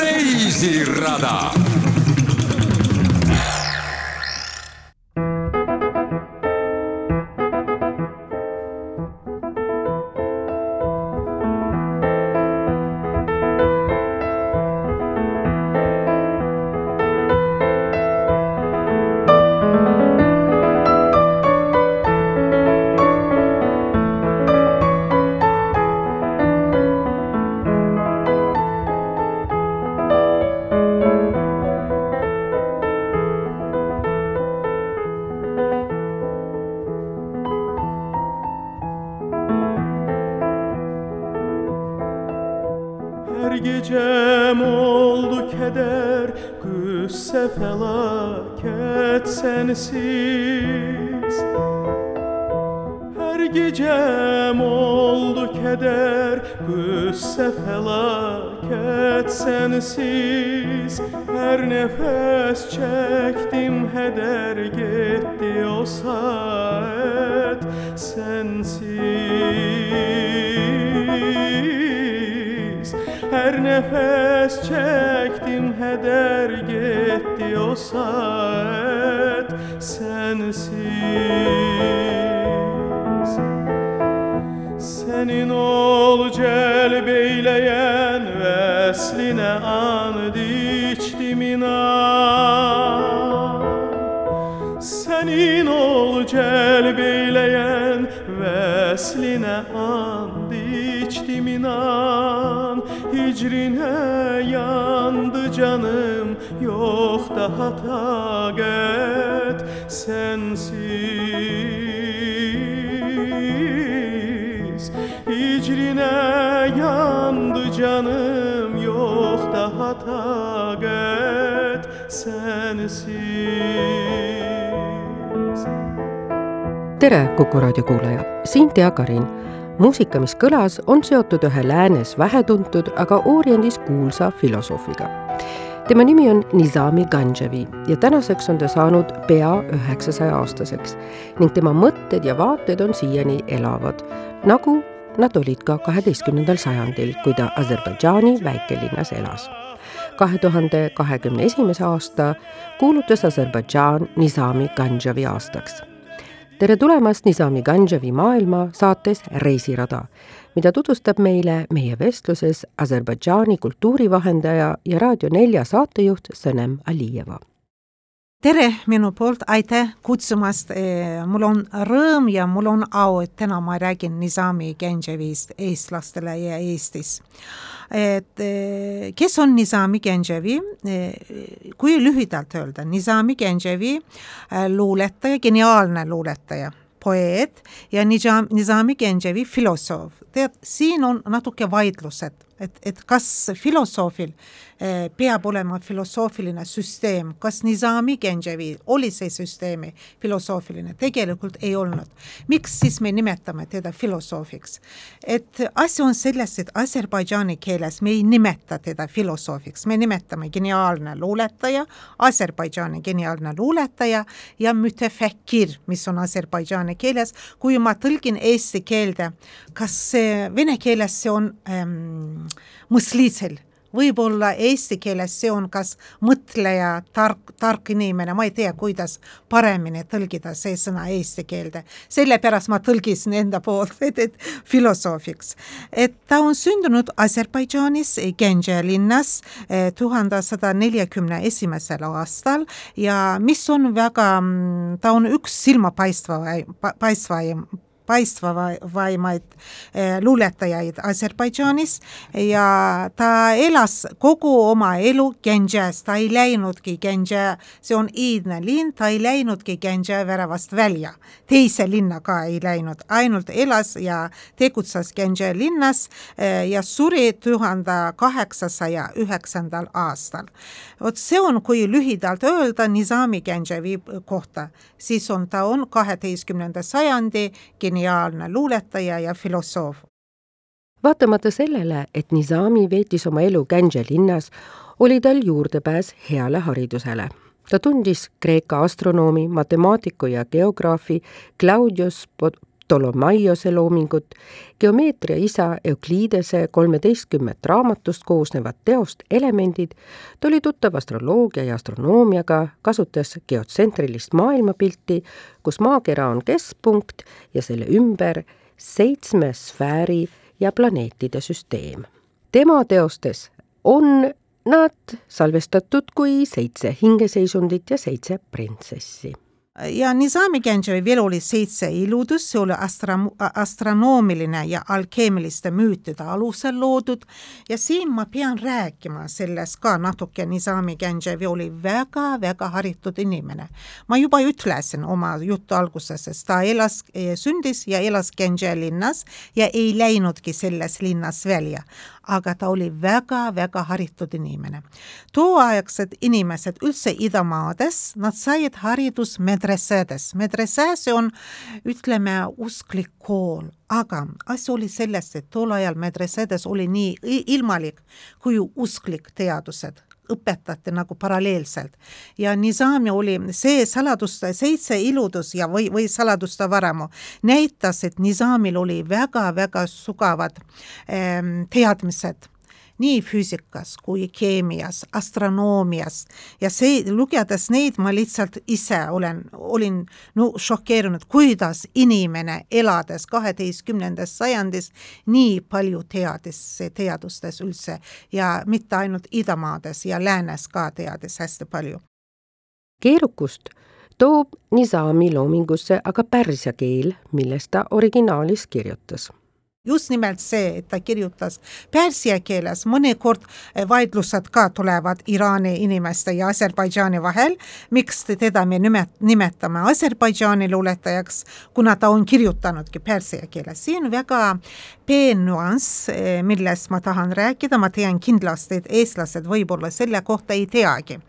reisirada celbeyleyen vesline and içtim inan. Senin ol celbeyleyen vesline and içtim inan. Hicrine yandı canım yok daha takat sensiz canım yok daha takat sensiz tere, Kuku raadio kuulaja, siin Tea Karin. muusika, mis kõlas, on seotud ühe läänes vähetuntud, aga Oriendis kuulsa filosoofiga. tema nimi on Nizami Ganjevi ja tänaseks on ta saanud pea üheksasaja aastaseks ning tema mõtted ja vaated on siiani elavad, nagu nad olid ka kaheteistkümnendal sajandil, kui ta Aserbaidžaani väikelinnas elas kahe tuhande kahekümne esimese aasta kuulutas Aserbaidžaan Nizami Ganjevi aastaks tere tulemast Nizami Ganjevi maailma saates Reisirada, mida tutvustab meile meie vestluses Aserbaidžaani kultuurivahendaja ja Raadio nelja saatejuht Sõnem Alijeva. Tere minu poolt, aitäh kutsumast, mul on rõõm ja mul on au, et täna ma räägin Nizami Ganjevist eestlastele ja Eestis. Et kes on Nizami Genjevi, kui lühidalt öelda, Nizami Genjevi luuletaja, geniaalne luuletaja, poeet ja Nizami Genjevi filosoof. tead, siin on natuke vaidlused, et, et kas filosoofil peab olema filosoofiline süsteem, kas Nizami Genjevi oli see süsteemi filosoofiline, tegelikult ei olnud. miks siis me nimetame teda filosoofiks? et asi on selles, et Aserbaidžaani keeles me ei nimeta teda filosoofiks, me nimetame geniaalne luuletaja, Aserbaidžaani geniaalne luuletaja ja mütefekir, mis on Aserbaidžaani keeles, kui ma tõlgin eesti keelde, kas vene keeles see on ähm, mõsliitsel võib-olla eesti keeles see on kas mõtleja, tark, tark inimene, ma ei tea, kuidas paremini tõlgida see sõna eesti keelde. sellepärast ma tõlgisin enda poolt, et, et filosoofiks. et ta on sündinud Aserbaidžaanis Genže linnas tuhande sada neljakümne esimesel aastal ja mis on väga, ta on üks silmapaistva, paistvaim paistvaimaid luuletajaid Aserbaidžaanis. Ja ta elas kogu oma elu Genžes, ta ei läinudki Genže, see on iidne linn, ta ei läinudki Genže väravast välja, teise linna ka ei läinud, ainult elas ja tegutses Genže linnas ja suri tuhande kaheksasaja üheksandal aastal. vot see on, kui lühidalt öelda Nizami Genževi kohta, siis on ta on kaheteistkümnenda sajandi geniaalne geniaalne luuletaja ja filosoof. vaatamata sellele, et Nizami veetis oma elu Gänže linnas, oli tal juurdepääs heale haridusele. ta tundis Kreeka astronoomi, matemaatiku ja geograafi Claudius Ptolomaiose loomingut, geomeetria isa Euklidese kolmeteistkümmet raamatust koosnevat teost Elemendid, ta oli tuttav astroloogia ja astronoomiaga, kasutas geotsentrilist maailmapilti, kus maakera on keskpunkt ja selle ümber seitsme sfääri ja planeetide süsteem. tema teostes on nad salvestatud kui seitse hingeseisundit ja seitse printsessi ja Nizami Gencevi veel oli seitse iludust, see oli astra-, astronoomiline ja alkeemiliste müütide alusel loodud. Ja siin ma pean rääkima sellest ka natuke, Nizami Gencevi oli väga-väga haritud inimene. ma juba ütlesin oma jutu alguses, et ta elas, sündis ja elas Genje linnas ja ei läinudki selles linnas välja aga ta oli väga-väga haritud inimene. tooaegsed inimesed üldse idamaades, nad said haridus medresedes, medrese see on, ütleme, usklik kool, aga asi oli selles, et tol ajal medresedes oli nii ilmalik kui usklik teadused õpetati nagu paralleelselt. ja Nizami oli see saladuste seitse iludus ja või, või saladuste varamu näitas, et Nizamil oli väga-väga sugavad ähm, teadmised nii füüsikas kui keemias, astronoomias ja see, lugedes neid, ma lihtsalt ise olen, olin no šokeerunud, kuidas inimene, elades kaheteistkümnendas sajandis, nii palju teadis teadustes üldse ja mitte ainult idamaades ja läänes ka teadis hästi palju. keerukust toob Nizami loomingusse aga pärsia keel, millest ta originaalis kirjutas just nimelt see, et ta kirjutas pärsia keeles, mõnikord eh, vaidlused ka tulevad Iraani inimeste ja Aserbaidžaani vahel, miks teda me nimet-, nimetame Aserbaidžaani luuletajaks, kuna ta on kirjutanudki pärsia keeles. siin väga peen nüanss, eh, millest ma tahan rääkida, ma tean kindlasti, et eestlased võib-olla selle kohta ei teagi,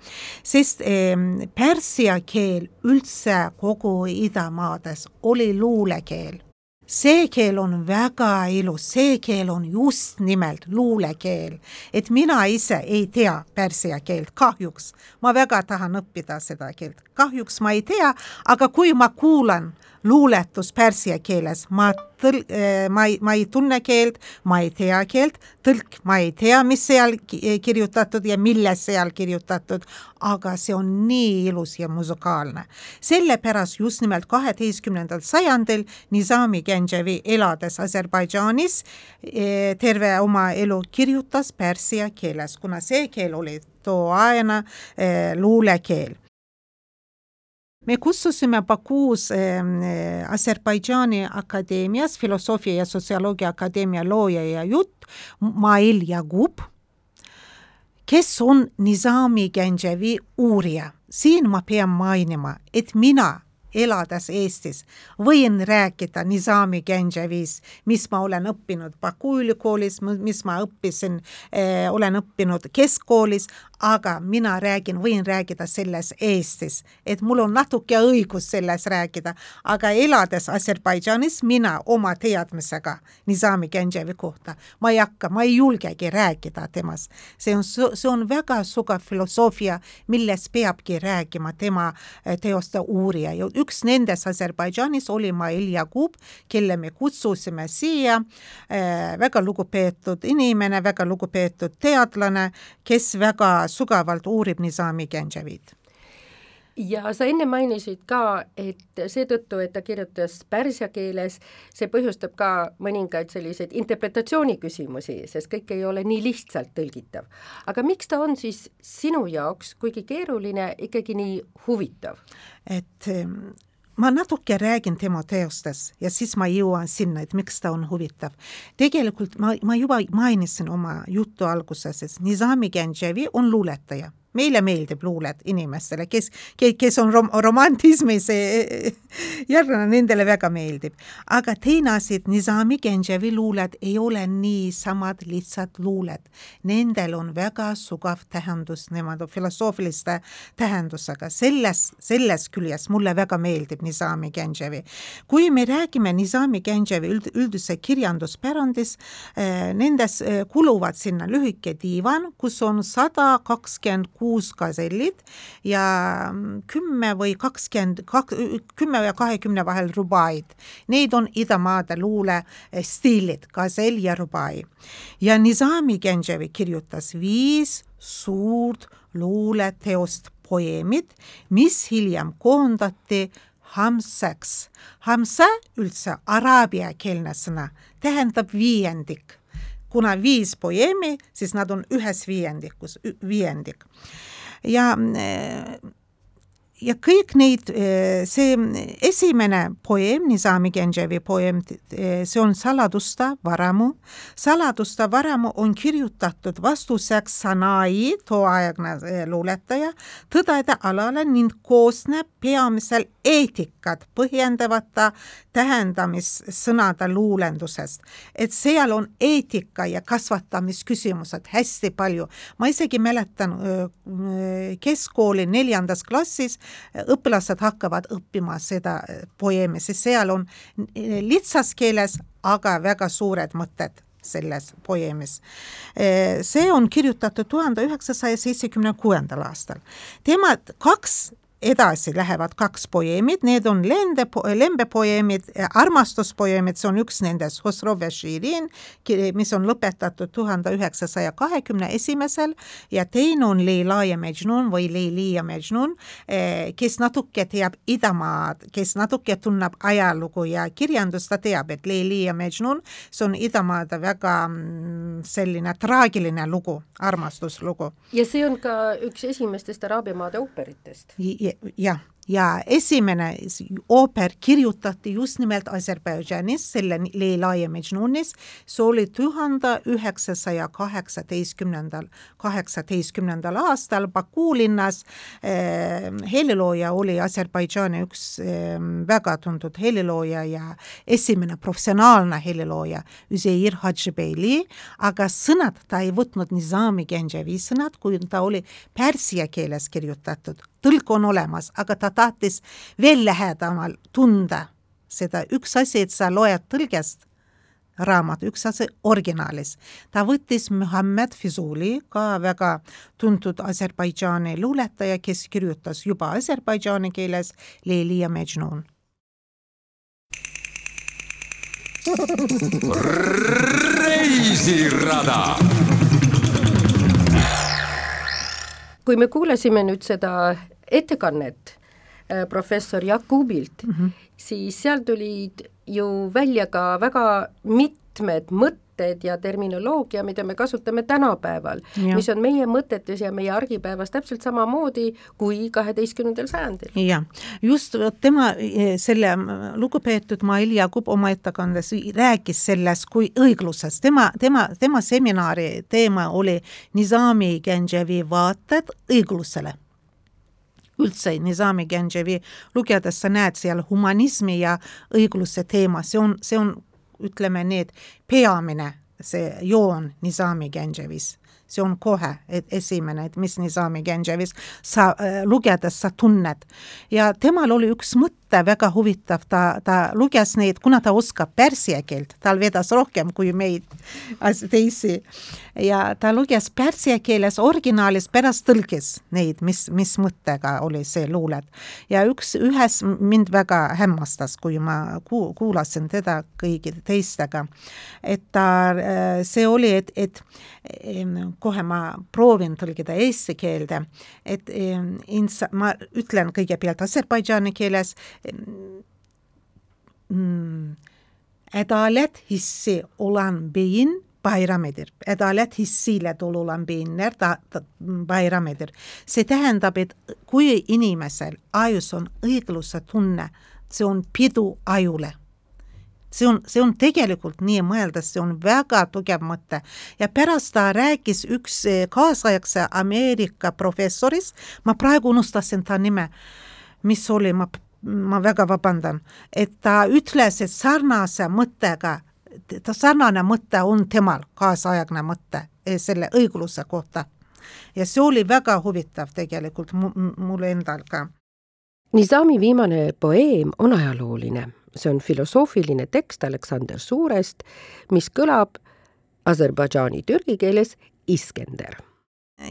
sest eh, pärsia keel üldse kogu idamaades oli luulekeel see keel on väga ilus, see keel on just nimelt luulekeel. et mina ise ei tea pärsia keelt, kahjuks. ma väga tahan õppida seda keelt, kahjuks ma ei tea, aga kui ma kuulan luuletus pärsia keeles, ma tõl-, eh, ma ei, ma ei tunne keelt, ma ei tea keelt, tõlk, ma ei tea, mis seal kirjutatud ja milles seal kirjutatud, aga see on nii ilus ja musikaalne. sellepärast just nimelt kaheteistkümnendal sajandil Nizami Genjevi elades Aserbaidžaanis eh, terve oma elu kirjutas pärsia keeles, kuna see keel oli tooaegne eh, luulekeel me kutsusime Bakuus äh, Aserbaidžaani akadeemias, filosoofia ja sotsioloogia akadeemia looja ja jutt Mail Jagub, kes on Nizami Genjevi uurija. siin ma pean mainima, et mina elades Eestis, võin rääkida Nizami Genževist, mis ma olen õppinud Baku ülikoolis, mis ma õppisin eh,, olen õppinud keskkoolis, aga mina räägin, võin rääkida selles Eestis, et mul on natuke õigus selles rääkida, aga elades Aserbaidžaanis mina oma teadmisega Nizami Genževi kohta, ma ei hakka, ma ei julgegi rääkida temast. see on, see on väga sugev filosoofia, millest peabki rääkima tema eh, teoste uurija ja üks nendest Aserbaidžaanis oli Mail Jakub, kelle me kutsusime siia äh,, väga lugupeetud inimene, väga lugupeetud teadlane, kes väga sügavalt uurib Nizami Genževit ja sa enne mainisid ka, et seetõttu, et ta kirjutas pärsia keeles, see põhjustab ka mõningaid selliseid interpretatsiooniküsimusi, sest kõik ei ole nii lihtsalt tõlgitav. aga miks ta on siis sinu jaoks, kuigi keeruline, ikkagi nii huvitav? et ma natuke räägin tema teostes ja siis ma jõuan sinna, et miks ta on huvitav. tegelikult ma, ma juba mainisin oma jutu alguses, et Nizami Genjevi on luuletaja meile meeldib luuled inimestele, kes, kes on rom-, romantismis järgne, nendele väga meeldib. aga teine asi, et Nizami Genjevi luuled ei ole niisamad lihtsad luuled. Nendel on väga sugav tähendus, nemad on filosoofiliste tähendusega, selles, selles küljes mulle väga meeldib Nizami Genjevi. kui me räägime Nizami Genjevi üld, üldise kirjanduspärandis eh,, nendes eh, kuluvad sinna lühike diivan, kus on sada kakskümmend kuus gazellit ja kümme või kakskümmend, kümme ja kahekümne vahel rubaid. Neid on idamaade luulestiilid, gazell ja rubai. ja Nizami Genjevi kirjutas viis suurt luuleteost poeemid, mis hiljem koondati hamseks. Hamsa üldse araabiakeelne sõna, tähendab viiendik. Kuna viis poeemi, siis nad on ühes viiendikus, viiendik. ja ja kõik neid, see esimene poeem, Nizami Genjevi poeem, see on Saladusta varamu. saladusta varamu on kirjutatud vastuseks Sanai, tooaegne luuletaja, tõdede alale ning koosneb peamiselt eetikat põhjendavate tähendamissõnade luulendusest. et seal on eetika ja kasvatamisküsimused hästi palju. ma isegi mäletan keskkooli neljandas klassis õpilased hakkavad õppima seda poeemi, sest seal on lihtsas keeles, aga väga suured mõtted selles poeemis. see on kirjutatud tuhande üheksasaja seitsmekümne kuuendal aastal. tema kaks edasi lähevad kaks poeemid, need on lende, lembepoeemid, armastuspoeemid, see on üks nendest, Hosrov ja Širin, mis on lõpetatud tuhande üheksasaja kahekümne esimesel ja teine on Leila ja Mejnun või Leili ja Mejnun, eh, kes natuke teab idamaad, kes natuke tunneb ajalugu ja kirjandust, ta teab, et Leili ja Mejnun, see on idamaade väga mm, selline traagiline lugu, armastuslugu. ja see on ka üks esimestest Araabia maade ooperitest jah, ja esimene ooper kirjutati just nimelt Aserbaidžanis, selle Leila ja Mejnunis, see oli tuhande üheksasaja kaheksateistkümnendal, kaheksateistkümnendal aastal Baku linnas. Eh,. helilooja oli Aserbaidžaani üks eh, väga tuntud helilooja ja esimene professionaalne helilooja, Üzeir Hadžibeyli, aga sõnad ta ei võtnud Nizami Genjevi sõnad, kui ta oli pärsia keeles kirjutatud. Tõlk on olemas, aga ta tahtis veel lähedamal tunda seda, üks asi, et sa loed tõlgest raamat, üks asi originaalis. ta võttis Muhamed Fizuli, ka väga tuntud Aserbaidžaani luuletaja, kes kirjutas juba aserbaidžaani keeles Leili ja Mejnun. reisirada kui me kuulasime nüüd seda ettekannet professor Jakubilt mm, -hmm. siis seal tulid ju välja ka väga mitmed mõtted ja terminoloogia, mida me kasutame tänapäeval, mis on meie mõtetes ja meie argipäevas täpselt samamoodi kui kaheteistkümnendal sajandil. jah, just tema, e, selle lugupeetud Mail Jakub oma ettekandes rääkis sellest kui õiglusest, tema, tema, tema seminari teema oli Nizami Genjevi vaated õiglusele üldse Nizami Genjevi lugedes sa näed seal humanismi ja õigluse teema, see on, see on ütleme need peamine see joon Nizami Genjevis see on kohe et esimene, et mis Nizami Genjevis sa äh, lugedes sa tunned. ja temal oli üks mõte väga huvitav, ta, ta luges neid, kuna ta oskab pärsia keelt, tal vedas rohkem kui meid teisi. ja ta luges pärsia keeles originaalis, pärast tõlgis neid, mis, mis mõttega oli see luulet. ja üks, ühes mind väga hämmastas, kui ma ku, kuulasin teda kõigi teistega, et ta, äh, see oli, et, et kohe ma proovin tõlgida eesti keelde, et ma ütlen kõigepealt aserbaidžaani keeles adalet hissi olan beyin bayram edir. Adalet hissiyle dolu olan beyinler da, da bayram edir. see tähendab, et kui inimesel ajus on õigluse tunne, see on pidu ajule see on, see on tegelikult nii mõeldes, see on väga tugev mõte. ja pärast ta rääkis üks eh, kaasaegse Ameerika professoris, ma praegu unustasin ta nime, mis oli, ma, ma väga vabandan, et ta ütles, et sarnase mõttega, sarnane mõte on temal, kaasaegne mõte eh, selle õigluse kohta. ja see oli väga huvitav tegelikult mulle endal ka. Nizami viimane poeem on ajalooline see on filosoofiline tekst Aleksander Suurest, mis kõlab Aserbaidžaani türgi keeles Iskender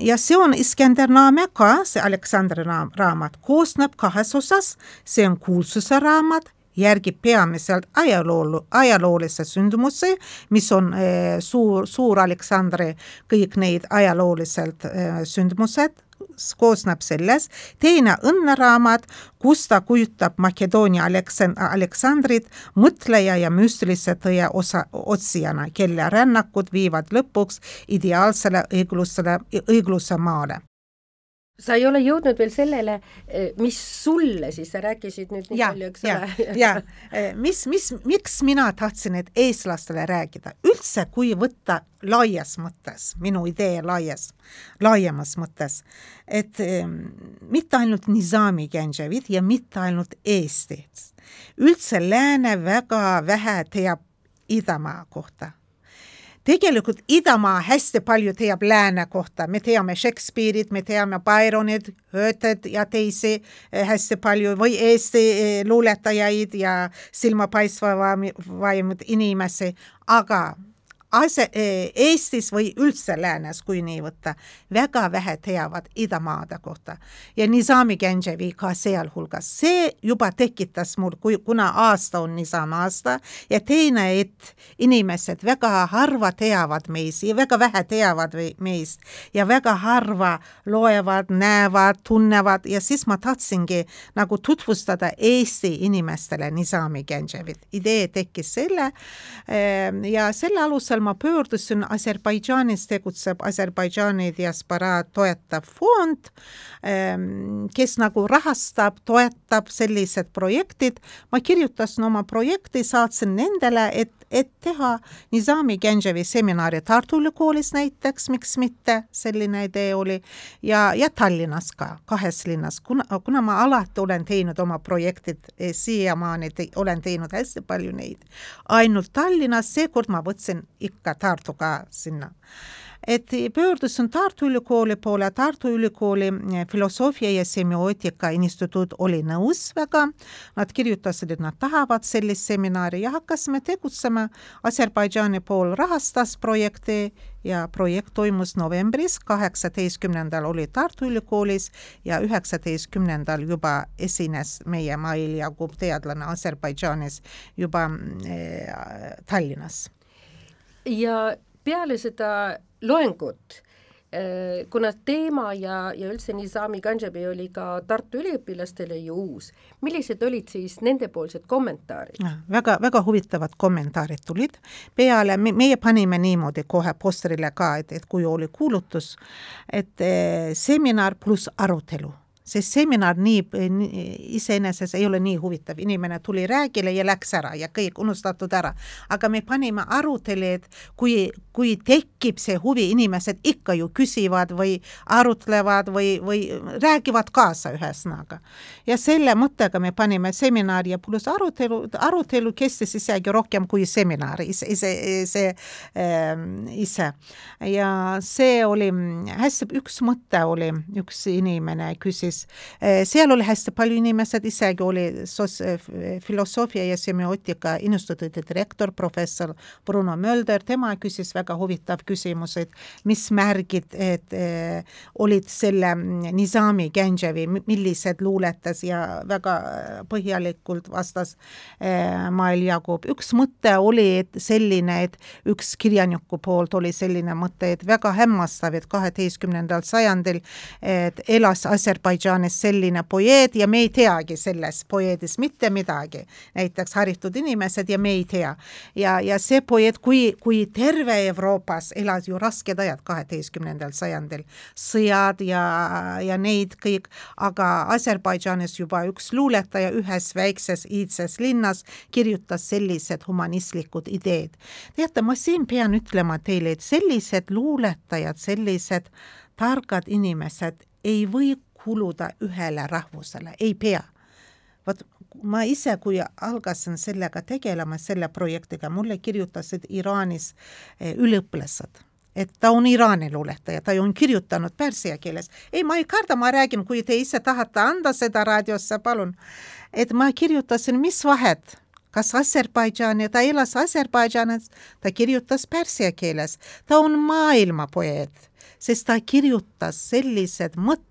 ja see on Iskender Naameka, see Aleksandri raam, raamat, koosneb kahes osas, see on kuulsuse raamat, järgib peamiselt ajaloolu, ajaloolise sündmusi, mis on eh, suur, suur Aleksandri kõik need ajaloolised eh, sündmused, koosneb selles, teine õnneraamat, kus ta kujutab Makedoonia Aleksan-, Aleksandrit mõtleja ja müstilise tõe osa, otsijana, kelle rännakud viivad lõpuks ideaalsele õiglusele, õigluse maale sa ei ole jõudnud veel sellele, eh, mis sulle siis, sa rääkisid nüüd nii ja, palju, eks ja, ole. ja eh, mis, mis, miks mina tahtsin, et eestlastele rääkida, üldse kui võtta laias mõttes, minu idee laias, laiemas mõttes, et eh, mitte ainult Nizami Genževit ja mitte ainult Eestit, üldse lääne väga vähe teab Idamaa kohta tegelikult Idamaa hästi palju teab lääne kohta, me teame Shakespeare'it, me teame Byronit, Goethed ja teisi eh, hästi palju või Eesti eh, luuletajaid ja silmapaistvaid inimesi, aga ase-, e, Eestis või üldse läänes, kui nii võtta, väga vähe teavad idamaade kohta ja Nizami Genževi ka sealhulgas. see juba tekitas mul, kui, kuna aasta on Nizami aasta ja teine, et inimesed väga harva teavad meist ja väga vähe teavad meist ja väga harva loevad, näevad, tunnevad ja siis ma tahtsingi nagu tutvustada Eesti inimestele Nizami Genževit. idee tekkis selle ehm, ja selle alusel ajal ma pöördusin, Aserbaidžaanis tegutseb Aserbaidžaani diasporaa toetav fond, ehm, kes nagu rahastab, toetab sellised projektid, ma kirjutasin oma projekti, saatsin nendele, et, et teha Nizami Genževi seminari Tartu Ülikoolis näiteks, miks mitte, selline idee oli, ja, ja Tallinnas ka, kahes linnas, kuna, kuna ma alati olen teinud oma projektid, eh, siiamaani te, olen teinud hästi palju neid, ainult Tallinnas, seekord ma võtsin ikka Tartu ka sinna. Et pöördusin Tartu Ülikooli poole, Tartu Ülikooli eh, filosoofia ja semiootika instituut oli nõus väga, nad kirjutasid, et nad tahavad sellist seminari ja hakkasime tegutsema, Aserbaidžaani pool rahastas projekti ja projekt toimus novembris, kaheksateistkümnendal oli Tartu Ülikoolis ja üheksateistkümnendal juba esines meie Mail Jakub teadlane Aserbaidžaanis juba äh, Tallinnas. Ja peale seda loengut äh, kuna teema ja, ja üldse Nizami Ganjabi oli ka Tartu üliõpilastele ju uus, millised olid siis nendepoolsed kommentaarid? väga, väga huvitavad kommentaarid tulid, peale me, meie panime niimoodi kohe posterile ka, et, et kui oli kuulutus, et eh, seminar pluss arutelu sest seminar nii, iseenesest ei ole nii huvitav, inimene tuli räägile ja läks ära ja kõik unustatud ära. aga me panime arutelu, et kui, kui tekib see huvi, inimesed ikka ju küsivad või arutlevad või, või räägivad kaasa ühesõnaga. ja selle mõttega me panime seminari ja pluss arutelu, arutelu kestis isegi rohkem kui seminar ise, ise, see äh, ise. ja see oli hästi, üks mõte oli, üks inimene küsis, siis eh, seal oli hästi palju inimesed, isegi oli sos-, eh, filosoofia ja semiootika instituudi direktor, professor Bruno Mölder, tema küsis väga huvitav küsimus, et mis märgid, et eh, olid selle mm, Nizami Genževi, millised luuletas ja väga põhjalikult vastas eh, Mael Jakub. üks mõte oli, et selline, et üks kirjaniku poolt oli selline mõte, et väga hämmastav, et kaheteistkümnendal sajandil et elas Aserbaidžaan Aserbaidžaanis selline poeed ja me ei teagi selles poeedis mitte midagi. näiteks haritud inimesed ja me ei tea. ja, ja see poeed, kui, kui terve Euroopas elas ju rasked ajad kaheteistkümnendal sajandil, sõjad ja, ja neid kõik, aga Aserbaidžaanis juba üks luuletaja ühes väikses iidses linnas kirjutas sellised humanistlikud ideed. teate, ma siin pean ütlema teile, et sellised luuletajad, sellised targad inimesed ei või kuluda ühele rahvusele, ei pea. vot ma ise, kui algasin sellega tegelema, selle projektiga, mulle kirjutasid Iraanis eh, üliõpilased et ta on Iraani luuletaja, ta on kirjutanud pärsia keeles. ei, ma ei karda, ma räägin, kui te ise tahate anda seda raadiosse, palun. et ma kirjutasin, mis vahet, kas Aserbaidžaani, ta elas Aserbaidžaanis, ta kirjutas pärsia keeles, ta on maailma poeet sest ta kirjutas sellised mõtted,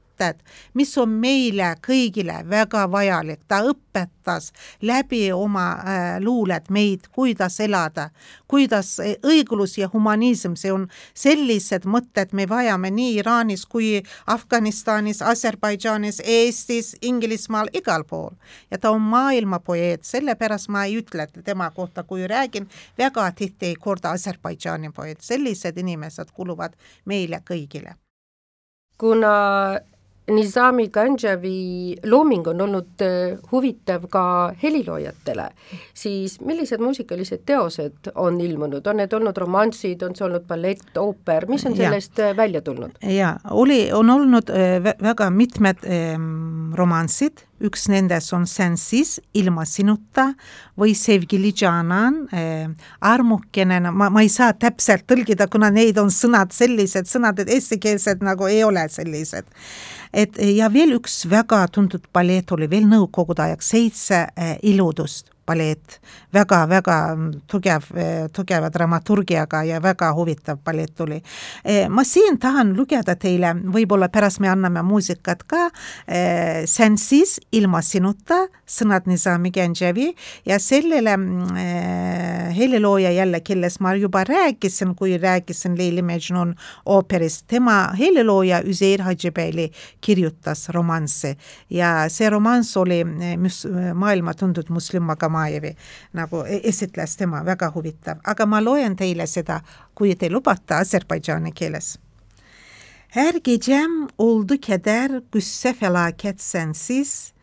mis on meile kõigile väga vajalik, ta õpetas läbi oma äh, luuled meid, kuidas elada, kuidas äh, õiglus ja humanism, see on sellised mõtted me vajame nii Iraanis kui Afganistanis, Aserbaidžaanis, Eestis, Inglismaal, igal pool. ja ta on maailma poeet, sellepärast ma ei ütle tema kohta, kui räägin, väga tihti ei korda Aserbaidžaani poeet, sellised inimesed kuuluvad meile kõigile. kuna Nizami Ganjavi looming on olnud äh, huvitav ka heliloojatele, siis millised muusikalised teosed on ilmunud, on need olnud romansid, on see olnud ballett, ooper, mis on sellest ja. Äh, välja tulnud? jaa, oli, on olnud äh, väga mitmed romansid, üks nendest on Sensis, Ilma sinuta või Sevgili Canan äh,, armukene, ma, ma ei saa täpselt tõlgida, kuna neid on sõnad sellised sõnad, eestikeelsed nagu ei ole sellised et ja veel üks väga tuntud ballett oli veel nõukogude ajaks, Seitse eh, iludust ballett väga,, väga-väga tugev, tugeva dramaturgiaga ja väga huvitav ballett oli. Eh, ma siin tahan lugeda teile, võib-olla pärast me anname muusikat ka, eh, Sensis ilma sinuta, sõnad Nizami Genjevi ja sellele äh, helilooja jälle, kellest ma juba rääkisin, kui rääkisin Leili Mejnun ooperist, tema helilooja Üzeir Hajibeli kirjutas romansi ja see romanss oli maailma tuntud muslim Magama Kamajevi nagu e-, esitles tema, väga huvitav, aga ma loen teile seda, kui te lubate, Aserbaidžaani keeles. Her gecem oldu keder, qüssə fəlakət sənsiz,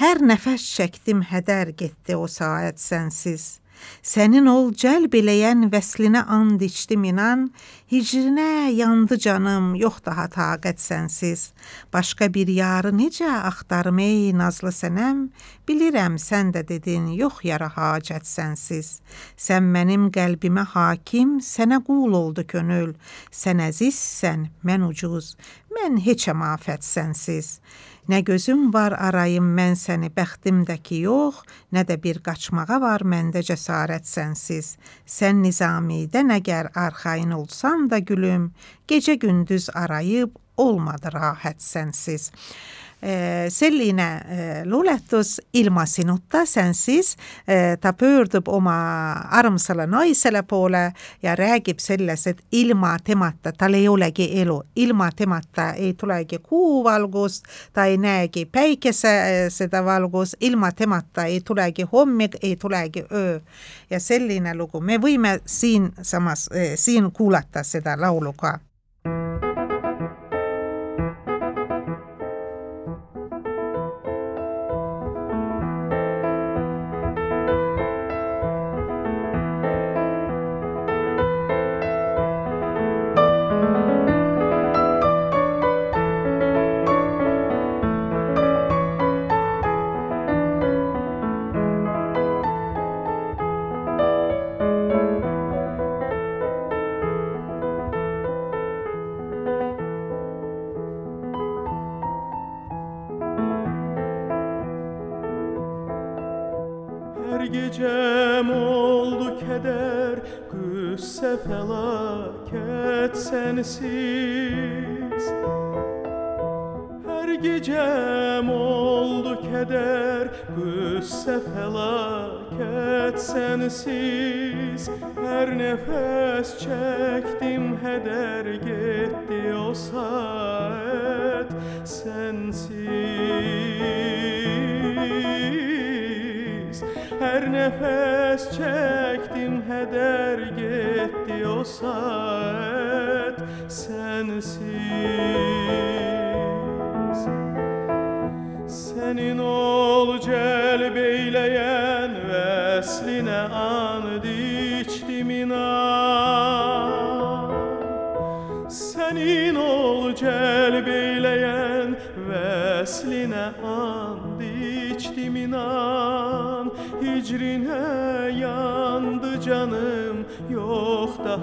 hər nəfəs çəkdim hədər getdi o saat sənsiz. Sənin ol cəlb eləyən vəslinə and içdim inan, hicrinə yandı canım, yox daha taqət sənsiz. Başqa bir yarı necə axtarım ey nazlı sənəm, bilirəm sən də dedin, yox yara hacət sənsiz. Sən mənim qəlbimə hakim, sənə qul oldu könül. Sən əzizsən, mən ucuz, mən heçəm afət sənsiz. Nə gözüm var arayım mən səni bəxtimdəki yox, nə də bir qaçmağa var məndə cəsarət sənsiz. Sən nizamidən əgər arxayın olsan da gülüm, gecə gündüz arayıb olmadı rahat sənsiz. Eh, selline eh, luuletus Ilma sinuta, see on siis, eh, ta pöördub oma armsale naisele poole ja räägib selles, et ilma temata tal ei olegi elu, ilma temata ei tulegi kuuvalgust, ta ei näegi päikese seda valgust, ilma temata ei tulegi hommik, ei tulegi öö. ja selline lugu, me võime siinsamas, siin kuulata seda laulu ka gecem sensiz Her gecem oldu keder Güsse felaket sensiz. Her nefes çektim heder gitti o saat sensiz. Her nefes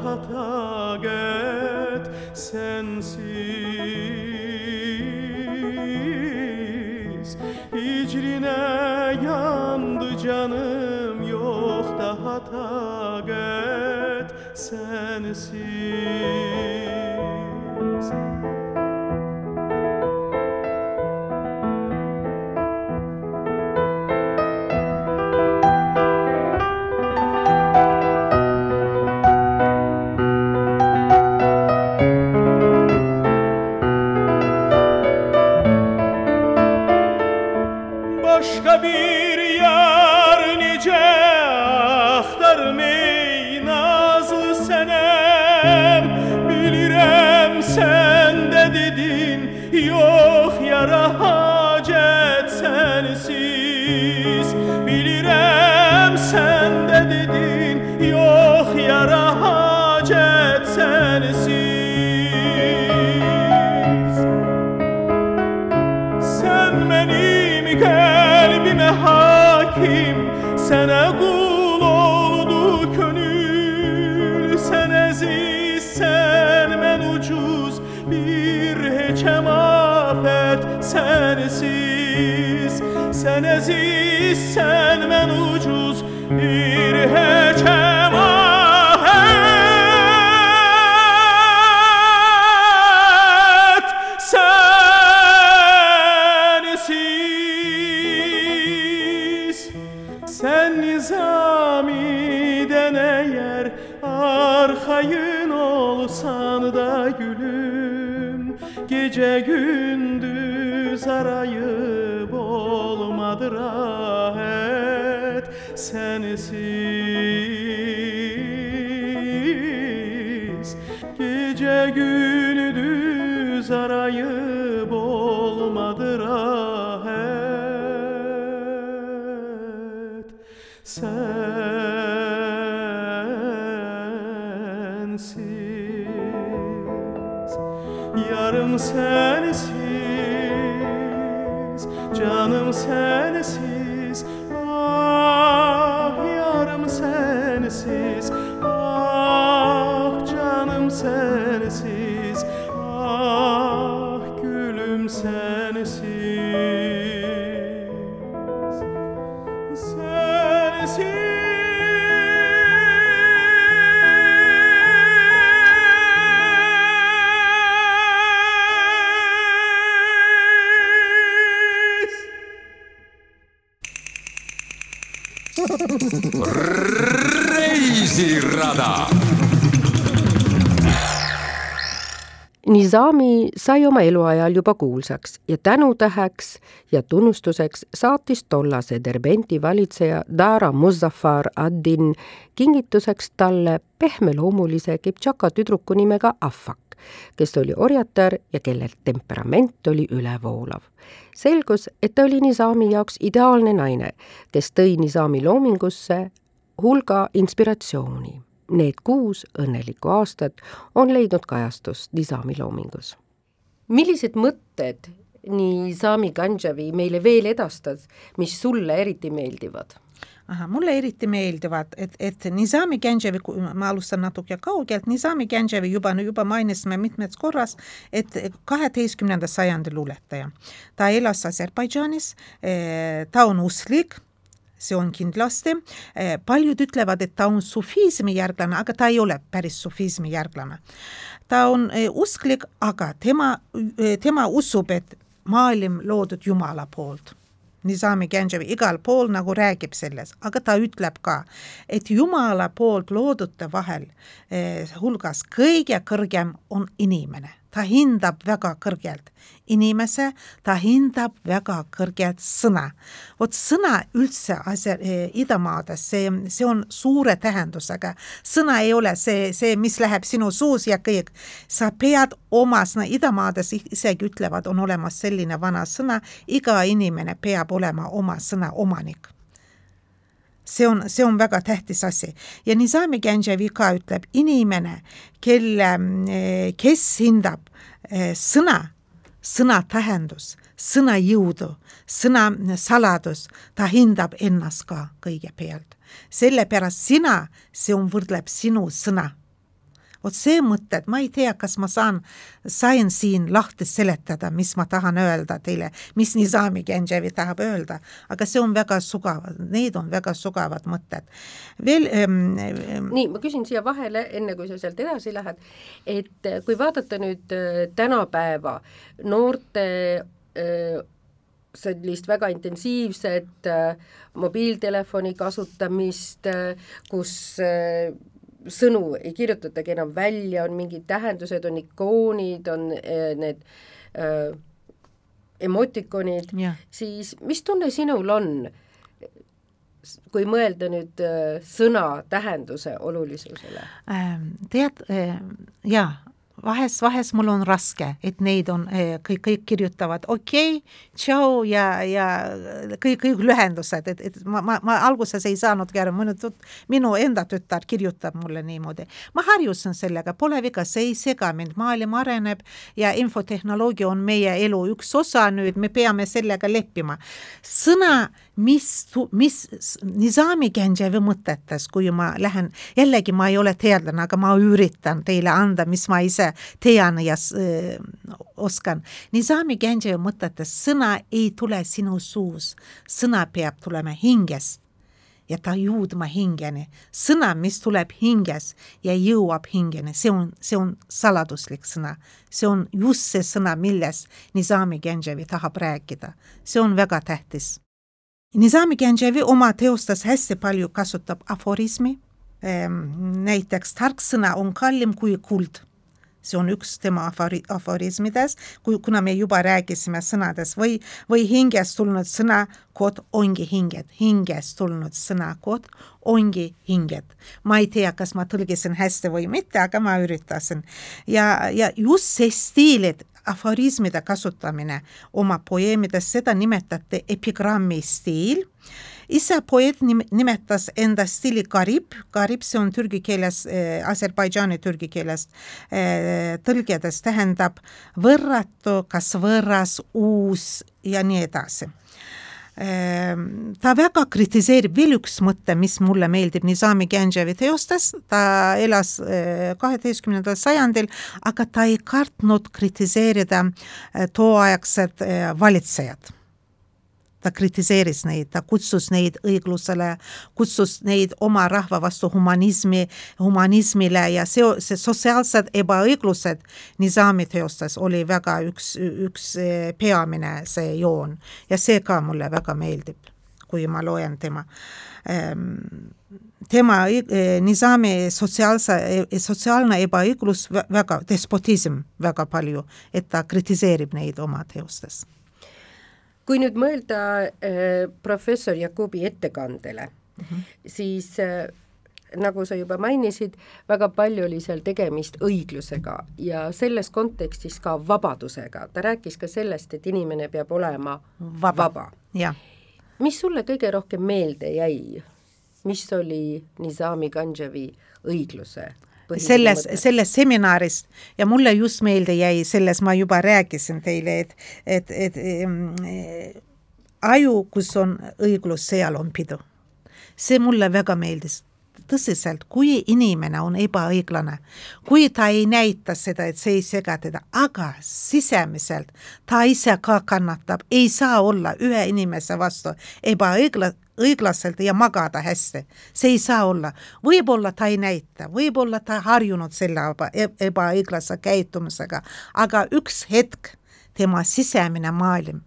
Yok daha takat sensiz. Hicrine yandı canım Yok daha takat sensiz Sen əziz, sən mən ucuz bir həkəm ahət Sənsiz Sən nizamidən əgər arxayın olsan da gülüm. Gecə gündüz arayın hasret sensin. Nizami sai oma eluajal juba kuulsaks ja tänutäheks ja tunnustuseks saatis tollase Derbenti valitseja Dara Muzaffar ad-Din kingituseks talle pehmeloomulise Kiptšaka tüdruku nimega Afak, kes oli orjatar ja kelle temperament oli ülevoolav. selgus, et ta oli Nizami jaoks ideaalne naine, kes tõi Nizami loomingusse hulga inspiratsiooni Need kuus õnnelikku aastat on leidnud kajastust Nizami loomingus. millised mõtted Nizami Ganjavi meile veel edastad, mis sulle eriti meeldivad? Aha, mulle eriti meeldivad, et, et Nizami Genjevi, ma alustan natuke kaugelt, Nizami Genjevi juba, juba mainisime mitmes korras, et kaheteistkümnenda sajandi luuletaja. ta elas Aserbaidžaanis, ta on usklik see on kindlasti, paljud ütlevad, et ta on sufismi järglane, aga ta ei ole päris sufismi järglane. ta on usklik, aga tema, tema usub, et maailm loodud Jumala poolt Nizami Genjevi igal pool nagu räägib selles, aga ta ütleb ka, et Jumala poolt loodute vahel eh, hulgas kõige kõrgem on inimene. ta hindab väga kõrgelt inimese, ta hindab väga kõrgelt sõna. vot sõna üldse asja eh, idamaades, see, see on suure tähendusega. sõna ei ole see, see, mis läheb sinu suus ja kõik. sa pead oma sõna, idamaades isegi ütlevad, on olemas selline vana sõna, iga inimene peab olema oma sõna omanik see on, see on väga tähtis asi ja Nizami Genjevi ka ütleb, inimene, kelle, kes hindab eh, sõna, sõna tähendus, sõna jõudu, sõna saladus, ta hindab ennast ka kõigepealt. sellepärast sina, see on, võrdleb sinu sõna vot see mõte, et ma ei tea, kas ma saan, sain siin lahti seletada, mis ma tahan öelda teile, mis Nizami Genjevi tahab öelda, aga see on väga sugavad, need on väga sugavad mõtted. veel ähm, ähm, nii, ma küsin siia vahele, enne kui sa sealt edasi lähed, et kui vaadata nüüd äh, tänapäeva noorte äh, sellist väga intensiivset äh, mobiiltelefoni kasutamist, kus sõnu ei kirjutatagi enam välja, on mingid tähendused, on ikoonid, on äh, need äh, emotikonid, siis mis tunne sinul on, kui mõelda nüüd äh, sõna tähenduse olulisusele? tead äh,, jaa, vahest, vahest mul on raske, et neid on eh, kõik, kõik kirjutavad okei okay,, tšau ja, ja kõik, kõik lühendused, et, et ma, ma, ma alguses ei saanudki aru, minu, minu enda tütar kirjutab mulle niimoodi. ma harjusin sellega, pole viga, see ei sega mind, maailm areneb ja infotehnoloogia on meie elu üks osa nüüd, me peame sellega leppima. sõna mis, mis Nizami Genjevi mõtetes, kui ma lähen, jällegi ma ei ole teadlane, aga ma üritan teile anda, mis ma ise tean ja äh, oskan. Nizami Genjevi mõtetes sõna ei tule sinu suus, sõna peab tulema hingest ja ta jõudma hingeni. sõna, mis tuleb hinges ja jõuab hingeni, see on, see on saladuslik sõna. see on just see sõna, millest Nizami Genjevi tahab rääkida. see on väga tähtis Nizami Genjevi oma teostes hästi palju kasutab aforismi, ehm, näiteks tarksõna on kallim kui kuld. see on üks tema afori-, aforismides, kui, kuna me juba rääkisime sõnades või, või hingest tulnud sõnakood ongi hinged, hingest tulnud sõnakood ongi hinged. ma ei tea, kas ma tõlgisin hästi või mitte, aga ma üritasin. ja, ja just see stiilid aforismide kasutamine oma poeemides, seda nimetati epigrammi stiil. ise poeet nimetas enda stiili karib, karib, see on türgi keeles äh,, Aserbaidžaani türgi keelest äh, tõlgedes tähendab võrratu, kas võõras, uus ja nii edasi ta väga kritiseerib, veel üks mõte, mis mulle meeldib. Nizami Genjevi teostes, ta elas eh, kaheteistkümnendal sajandil, aga ta ei kartnud kritiseerida eh, tooaegsed eh, valitsejad ta kritiseeris neid, ta kutsus neid õiglusele, kutsus neid oma rahva vastu humanismi, humanismile ja see, see sotsiaalsed ebaõiglused Nizami teostes oli väga üks, üks eh, peamine see joon. Ja see ka mulle väga meeldib, kui ma loen tema ehm, tema eh, Nizami sotsiaalse, eh, sotsiaalne ebaõiglus väga, despotism väga palju, et ta kritiseerib neid oma teostes kui nüüd mõelda äh, professor Jakobi ettekandele mm, -hmm. siis äh, nagu sa juba mainisid, väga palju oli seal tegemist õiglusega ja selles kontekstis ka vabadusega. ta rääkis ka sellest, et inimene peab olema vaba, vaba.. mis sulle kõige rohkem meelde jäi? mis oli Nizami Ganjevi õigluse selles, selles seminarist. Ja mulle just meelde jäi, selles ma juba rääkisin teile, et, et, et äh, aju, kus on õiglus, seal on pidu. see mulle väga meeldis tõsiselt, kui inimene on ebaõiglane, kui ta ei näita seda, et see ei sega teda, aga sisemiselt ta ise ka kannatab, ei saa olla ühe inimese vastu ebaõigla-, õiglaselt ja magada hästi. see ei saa olla. võib-olla ta ei näita, võib-olla ta harjunud selle eba, ebaõiglase käitumisega, aga üks hetk tema sisemine maailm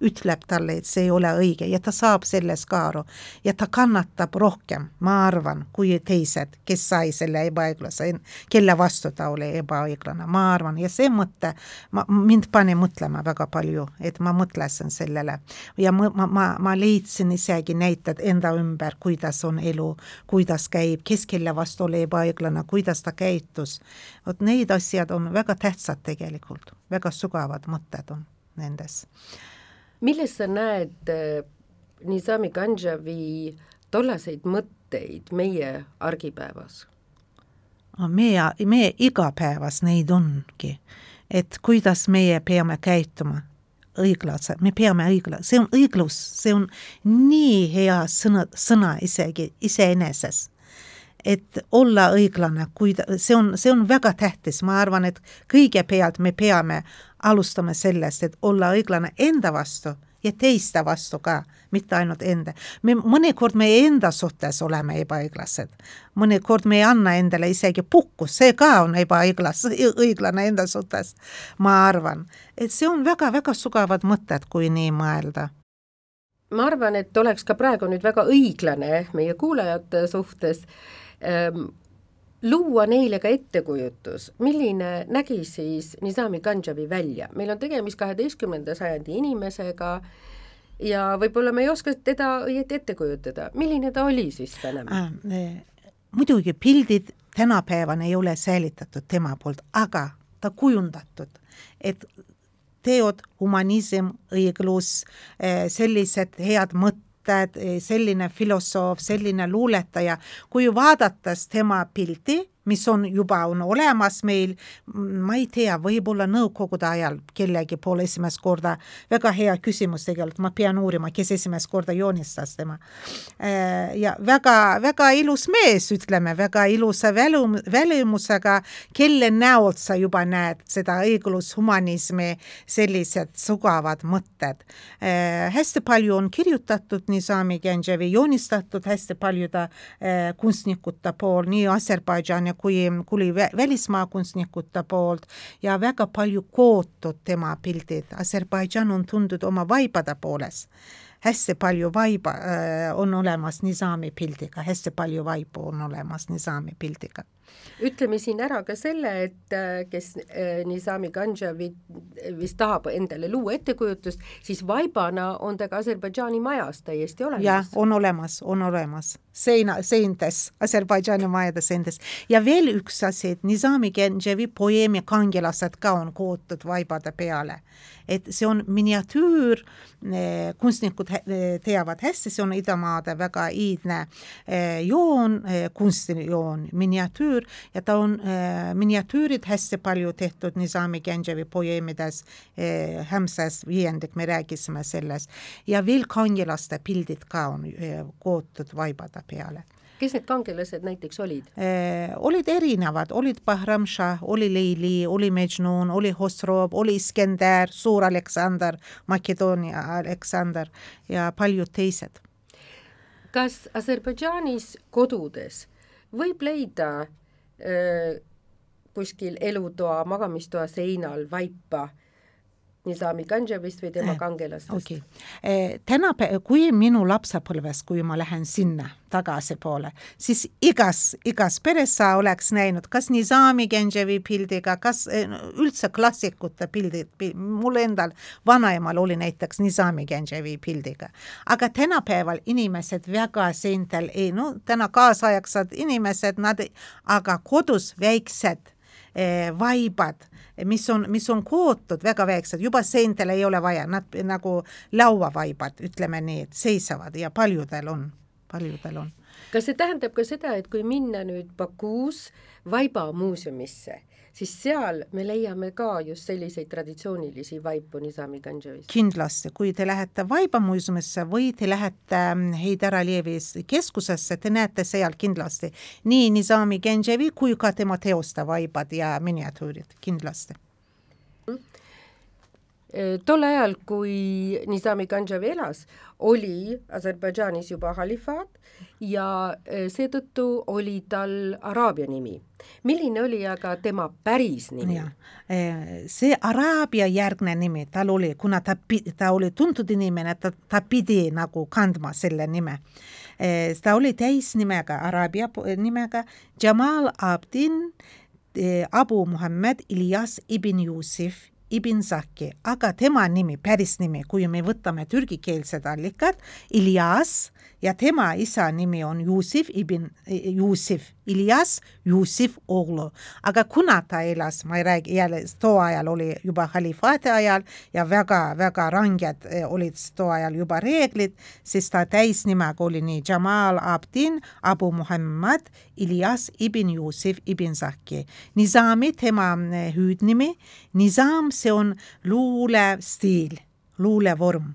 ütleb talle, et see ei ole õige ja ta saab sellest ka aru. ja ta kannatab rohkem, ma arvan, kui teised, kes sai selle ebaõiglase, kelle vastu ta oli ebaõiglane, ma arvan, ja see mõte ma, mind pani mõtlema väga palju, et ma mõtlesin sellele ja ma, ma, ma, ma leidsin isegi näited enda ümber, kuidas on elu, kuidas käib, kes kelle vastu oli ebaõiglane, kuidas ta käitus. vot need asjad on väga tähtsad tegelikult, väga sügavad mõtted on nendes milles sa näed äh, Nizami Ganjavi tollaseid mõtteid meie argipäevas? meie, meie igapäevas neid ongi, et kuidas meie peame käituma õiglase, me peame õigla-, see on õiglus, see on nii hea sõna, sõna isegi iseeneses et olla õiglane, kui ta, see on, see on väga tähtis, ma arvan, et kõigepealt me peame alustama sellest, et olla õiglane enda vastu ja teiste vastu ka, mitte ainult enda. me mõnikord meie enda suhtes oleme ebaõiglased, mõnikord me ei anna endale isegi puhkust, see ka on ebaõiglas, õiglane enda suhtes, ma arvan. et see on väga-väga sügavad mõtted, kui nii mõelda ma arvan, et oleks ka praegu nüüd väga õiglane meie kuulajate suhtes luua neile ka ettekujutus, milline nägi siis Nizami Ganjavi välja, meil on tegemist kaheteistkümnenda sajandi inimesega ja võib-olla me ei oska teda õieti ette kujutada, milline ta oli siis Venemaal äh,? muidugi pildid tänapäevani ei ole säilitatud tema poolt, aga ta kujundatud, et teod, humanism, õiglus, sellised head mõtted, selline filosoof, selline luuletaja, kui vaadates tema pilti, mis on juba, on olemas meil, ma ei tea, võib-olla nõukogude ajal kellegi poole esimest korda, väga hea küsimus tegelikult, ma pean uurima, kes esimest korda joonistas tema. Äh, ja väga, väga ilus mees, ütleme, väga ilusa välum-, välimusega, kelle näolt sa juba näed? Seda õiglus, humanismi, sellised sugavad mõtted. Äh, hästi palju on kirjutatud Nizami Genjevi, joonistatud hästi paljude äh, kunstnikute pool, nii Aserbaidžaani kui, kui välismaa kunstnikute poolt ja väga palju kootud tema pildid. Aserbaidžan on tuntud oma vaibade poolest. hästi palju vaiba äh, on olemas Nizami pildiga, hästi palju vaibu on olemas Nizami pildiga ütleme siin ära ka selle, et äh, kes äh, Nizami Ganjavi vist tahab endale luua ettekujutust, siis vaibana on ta ka Aserbaidžaani majas täiesti olemas. jah, on olemas, on olemas, seina, seintes, Aserbaidžaani majade seintes. ja veel üks asi, et Nizami Ganjavi poeemi kangelased ka on kootud vaibade peale et see on miniatüür, kunstnikud teavad hästi, see on idamaade väga iidne eh, joon, eh, kunstijoon, miniatüür ja ta on miniatüürid hästi palju tehtud Nizami Genjevi poeemides, Hämses viiendik, me rääkisime sellest, ja veel kangelaste pildid ka on kootud vaibade peale kes need kangelased näiteks olid eh,? olid erinevad, olid Bahram Shah, oli Leili, oli Mejnun, oli Hosrov, oli Iskender, suur Aleksander, Makedoonia Aleksander ja paljud teised. kas Aserbaidžaanis kodudes võib leida kuskil elutoa, magamistoa seinal vaipa Nizami Ganjevist või tema kangelastest okay.? tänapäev, kui minu lapsepõlves, kui ma lähen sinna tagasipoole, siis igas, igas peres sa oleks näinud kas Nizami Ganjevi pildiga, kas üldse klassikute pildid, mul endal vanaemal oli näiteks Nizami Ganjevi pildiga. aga tänapäeval inimesed väga seintel ei, no täna kaasaegsed inimesed, nad, aga kodus väiksed eh, vaibad mis on, mis on kootud väga väiksed, juba seintele ei ole vaja, nad nagu lauavaibad, ütleme nii, et seisavad ja paljudel on, paljudel on. kas see tähendab ka seda, et kui minna nüüd Bakuus vaibamuuseumisse, siis seal me leiame ka just selliseid traditsioonilisi vaipu Nizami Ganževis. kindlasti, kui te lähete Vaibamuuseumisse või te lähete ähm, Heidar Alijevis keskusesse, te näete seal kindlasti nii Nizami Ganževi kui ka tema teoste vaibad ja miniatüürid, kindlasti tol ajal, kui Nizami Ganžev elas, oli Aserbaidžaanis juba halifaat ja seetõttu oli tal Araabia nimi. milline oli aga tema päris nimi? see Araabia järgne nimi tal oli, kuna ta, ta oli tuntud inimene, ta, ta pidi nagu kandma selle nime. ta oli täisnimega, Araabia nimega Jamal Abdin Abu Muhammad Ilyas ibn Yusuf Ibn Zaki, aga tema nimi, päris nimi, kui me võtame türgikeelsed allikad, Ilyas ja tema isa nimi on Jussif ibn Jussif, Ilyas Jussif oğlu. aga kuna ta elas, ma ei räägi jälle, too ajal oli juba halifaati ajal ja väga-väga ranged eh, olid too ajal juba reeglid, siis ta täisnimega oli nii Jamal Abdin Abu Muhammad Ilyas ibn Jussif ibn Zaki. Nizami tema eh, hüüdnimi, Nizam, see on luulestiil, luulevorm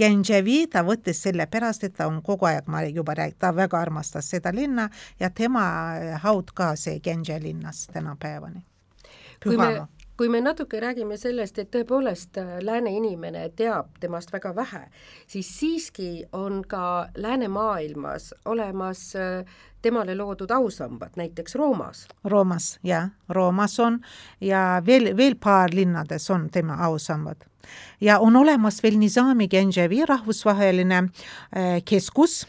Genjevi ta võttis sellepärast, et ta on kogu aeg, ma juba räägin, ta väga armastas seda linna ja tema haud ka see Genje linnas tänapäevani. kui me, kui me natuke räägime sellest, et tõepoolest äh, lääne inimene teab temast väga vähe, siis siiski on ka läänemaailmas olemas äh, temale loodud ausambad, näiteks Roomas. Roomas, jah, Roomas on ja veel, veel paar linnades on tema ausambad ja on olemas veel Nizami Genjevi rahvusvaheline äh, keskus,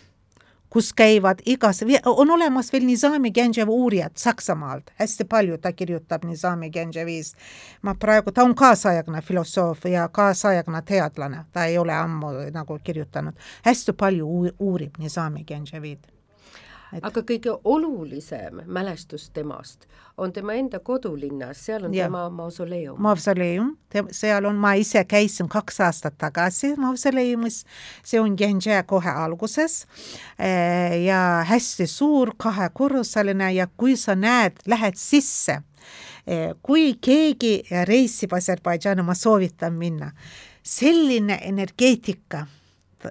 kus käivad igas, on olemas veel Nizami Genjev uurijad Saksamaalt, hästi palju ta kirjutab Nizami Genjevis. ma praegu, ta on kaasaegne filosoof ja kaasaegne teadlane, ta ei ole ammu nagu kirjutanud, hästi palju uurib Nizami Genjevit et aga kõige olulisem mälestus temast on tema enda kodulinnas, seal on Jah. tema mausoleum. mausoleum, seal on, ma ise käisin kaks aastat tagasi mausoleumis, see on Genže kohe alguses. Eh, ja hästi suur kahekorruseline ja kui sa näed, lähed sisse, kui keegi reisib Aserbaidžaani, ma soovitan minna, selline energeetika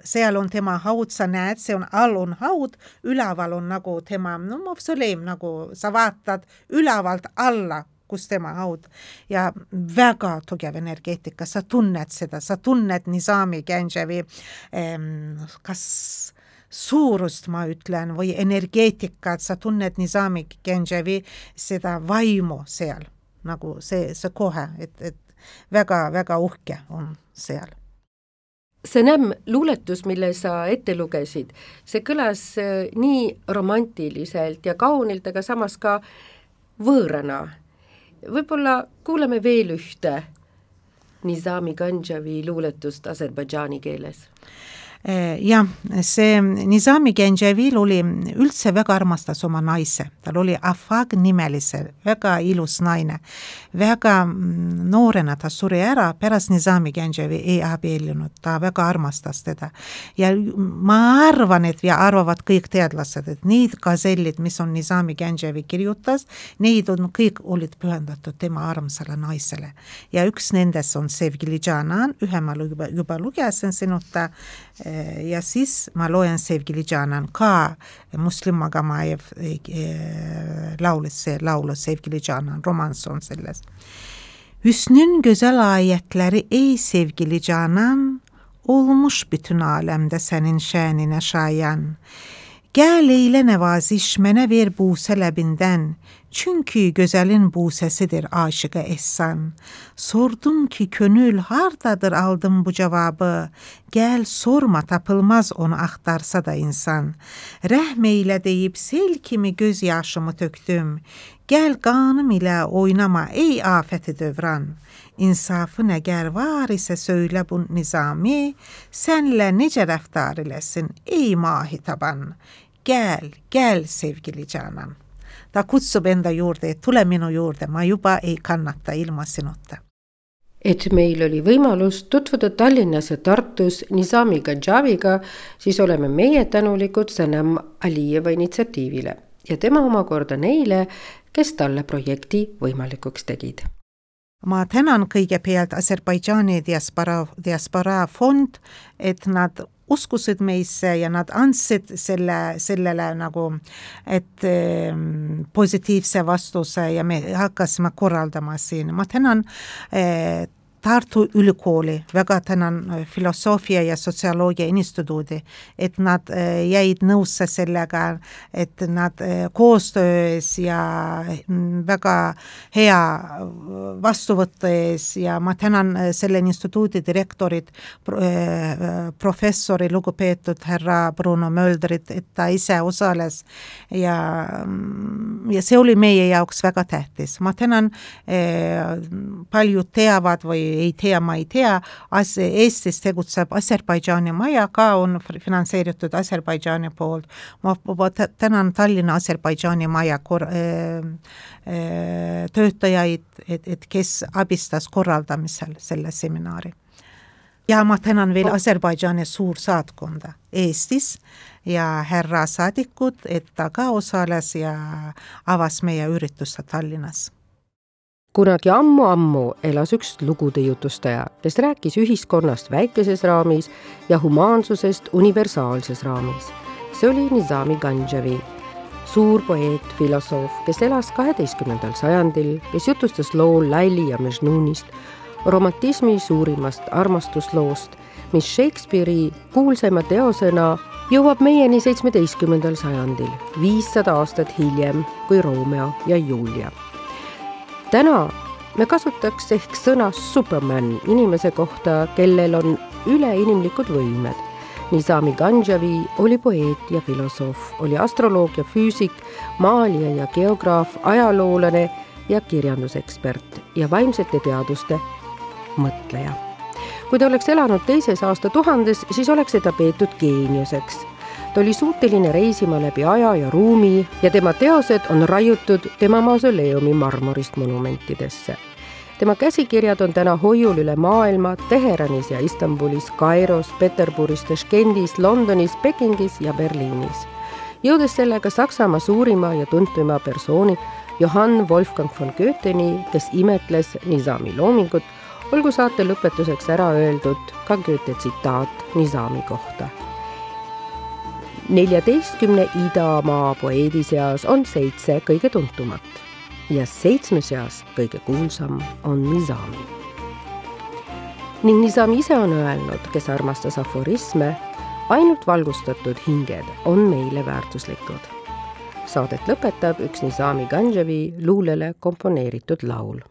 seal on tema haud, sa näed, see on, all on haud, üleval on nagu tema, no mausoleum, nagu sa vaatad ülevalt alla, kus tema haud. Ja väga tugev energeetika, sa tunned seda, sa tunned Nizami Genževi ähm, kas suurust, ma ütlen, või energeetikat, sa tunned Nizami Genževi seda vaimu seal, nagu see, see kohe, et, et väga-väga uhke on seal see Nämm luuletus, mille sa ette lugesid, see kõlas äh, nii romantiliselt ja kaunilt, aga samas ka võõrana. võib-olla kuulame veel ühte Nizami Ganjavi luuletust Aserbaidžaani keeles jah, see Nizami Genževil oli, üldse väga armastas oma naise, tal oli Afag nimelise, väga ilus naine. väga noorena ta suri ära, pärast Nizami Genževi ei abiellunud, ta väga armastas teda. ja ma arvan, et ja arvavad kõik teadlased, et need gazellid, mis on Nizami Genževi kirjutas, neid on, kõik olid pühendatud tema armsale naisele. ja üks nendest on Sevgilijanan, ühe ma juba, juba lugesin sinuta E, Yasis Maloyan sevgili Canan Ka Muslim Magamayev e, e, Laulese Laulo sevgili Canan roman son selles. Hüsnün gözəl ayətləri ey sevgili Canan olmuş bütün aləmdə sənin şəninə şayan. Gəl eylə nəvaziş mənə ver bu sələbindən çünki gözəlin busəsidir aşıqa ehsan. Sordum ki, könül hardadır aldım bu cavabı, gəl sorma tapılmaz onu axtarsa da insan. Rəhm eylə deyib sel kimi göz yaşımı tökdüm, gəl qanım ilə oynama ey afəti dövran. İnsafı nəgər var isə söylə bu nizami, sənlə necə rəftar eləsin ey mahi taban. Gəl, gəl sevgili canan. Ta kutsub enda juurde, et tule minu juurde, ma juba ei kannata ilma sinuta. et meil oli võimalus tutvuda Tallinnas ja Tartus Nizami Ganjaviga, siis oleme meie tänulikud Sanam Alijeva initsiatiivile ja tema omakorda neile, kes talle projekti võimalikuks tegid ma tänan kõigepealt Aserbaidžaani diaspora, diaspora fond, et nad uskusid meisse ja nad andsid selle, sellele nagu, et eh, positiivse vastuse ja me hakkasime korraldama siin, ma tänan eh, Tartu Ülikooli, väga tänan Filosoofia ja Sotsioloogia Instituudi, et nad jäid nõusse sellega, et nad koostöös ja väga hea vastuvõtu ees ja ma tänan selle instituudi direktorit, professori, lugupeetud härra Bruno Möldrit, et ta ise osales ja, ja see oli meie jaoks väga tähtis. ma tänan, paljud teavad või ei tea, ma ei tea, as-, Eestis tegutseb Aserbaidžaani maja, ka on finantseeritud Aserbaidžaani poolt. ma tänan Tallinna Aserbaidžaani maja kor-, töötajaid, et, et kes abistas korraldamisel selle seminari. ja ma tänan veel Aserbaidžaani suursaatkonda Eestis ja härra saadikut, et ta ka osales ja avas meie ürituse Tallinnas kunagi ammu-ammu elas üks lugude jutustaja, kes rääkis ühiskonnast väikeses raamis ja humaansusest universaalses raamis. see oli Nizami Ganjavi, suur poeet, filosoof, kes elas kaheteistkümnendal sajandil, kes jutustas loo Laili ja Mejnunist, romantismi suurimast armastusloost, mis Shakespeare'i kuulsaima teosena jõuab meieni seitsmeteistkümnendal sajandil, viissada aastat hiljem kui Romeo ja Julia täna me kasutaks ehk sõna Superman inimese kohta, kellel on üleinimlikud võimed. Nizami Ganjavi oli poeet ja filosoof, oli astroloog ja füüsik, maalija ja geograaf, ajaloolane ja kirjandusekspert ja vaimsete teaduste mõtleja. kui ta oleks elanud teises aastatuhandes, siis oleks teda peetud geeniuseks. Ta oli suuteline reisima läbi aja ja ruumi ja tema teosed on raiutud tema mausoleumi marmorist monumentidesse. tema käsikirjad on täna hoiul üle maailma Teheranis ja Istanbulis, Kairos, Peterburis, Taškendis, Londonis, Pekingis ja Berliinis. jõudes sellega Saksamaa suurima ja tuntuma persooni Johann Wolfgang von Goetheni, kes imetles Nizami loomingut, olgu saate lõpetuseks ära öeldud ka Goethe tsitaat Nizami kohta neljateistkümne idamaa poeedi seas on seitse kõige tuntumat ja seitsme seas kõige kuulsam on Nizami. ning Nizami ise on öelnud, kes armastas aforisme, ainult valgustatud hinged on meile väärtuslikud. Saadet lõpetab üks Nizami Ganjevi luulele komponeeritud laul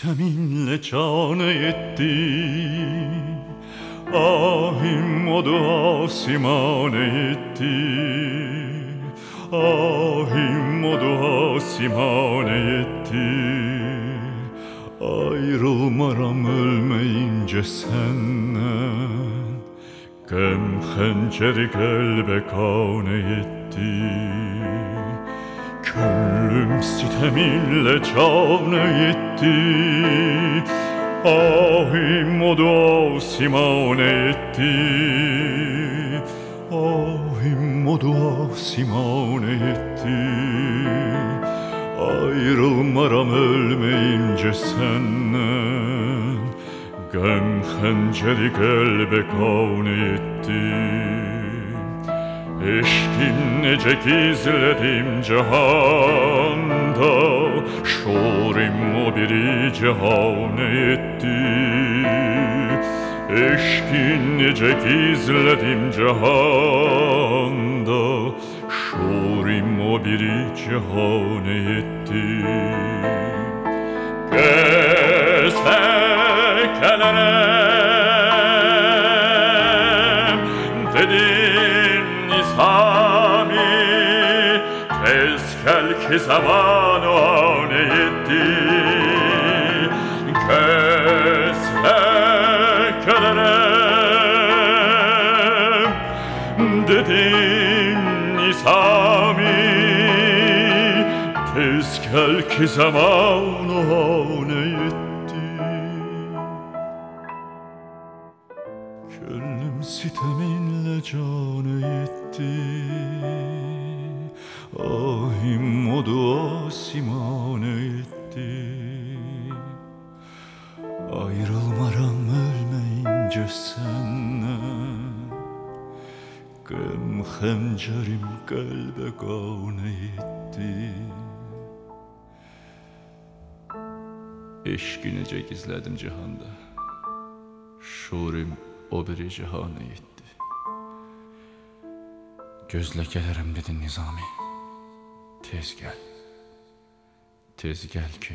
Vitaminle çağına yetti. Ahim o da simane yetti. Ahim o da simane yetti Ayrılmaram ölmeyince senden Kem hençeri kelbe kavne yetti. Könlüm siteminle çavne yetti. Simonetti, ah in modo Simonetti, ah in modo Simonetti. Ayrılmaram ölmeyince senden, gem henceri kalbe kavnettin. Eşkin nece gizledim cihan da Şorim o biri etti. Eşkin nice gizledim cehanda Şurim o biri etti. Göz che savano neetti che se cadere de dinni sami teskel che savano simane etti. Ayrılmaram ölmeyince senden Gem hencerim kalbe gane etti. Eşkinece gizledim cihanda. Şurim o biri cihana yetti Göz lekelerim dedin Nizami. Tez gel Tez gəl ki,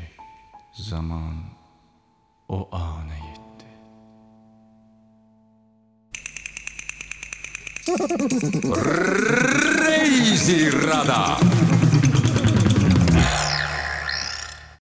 zaman o anə yetdi. Reisi Radar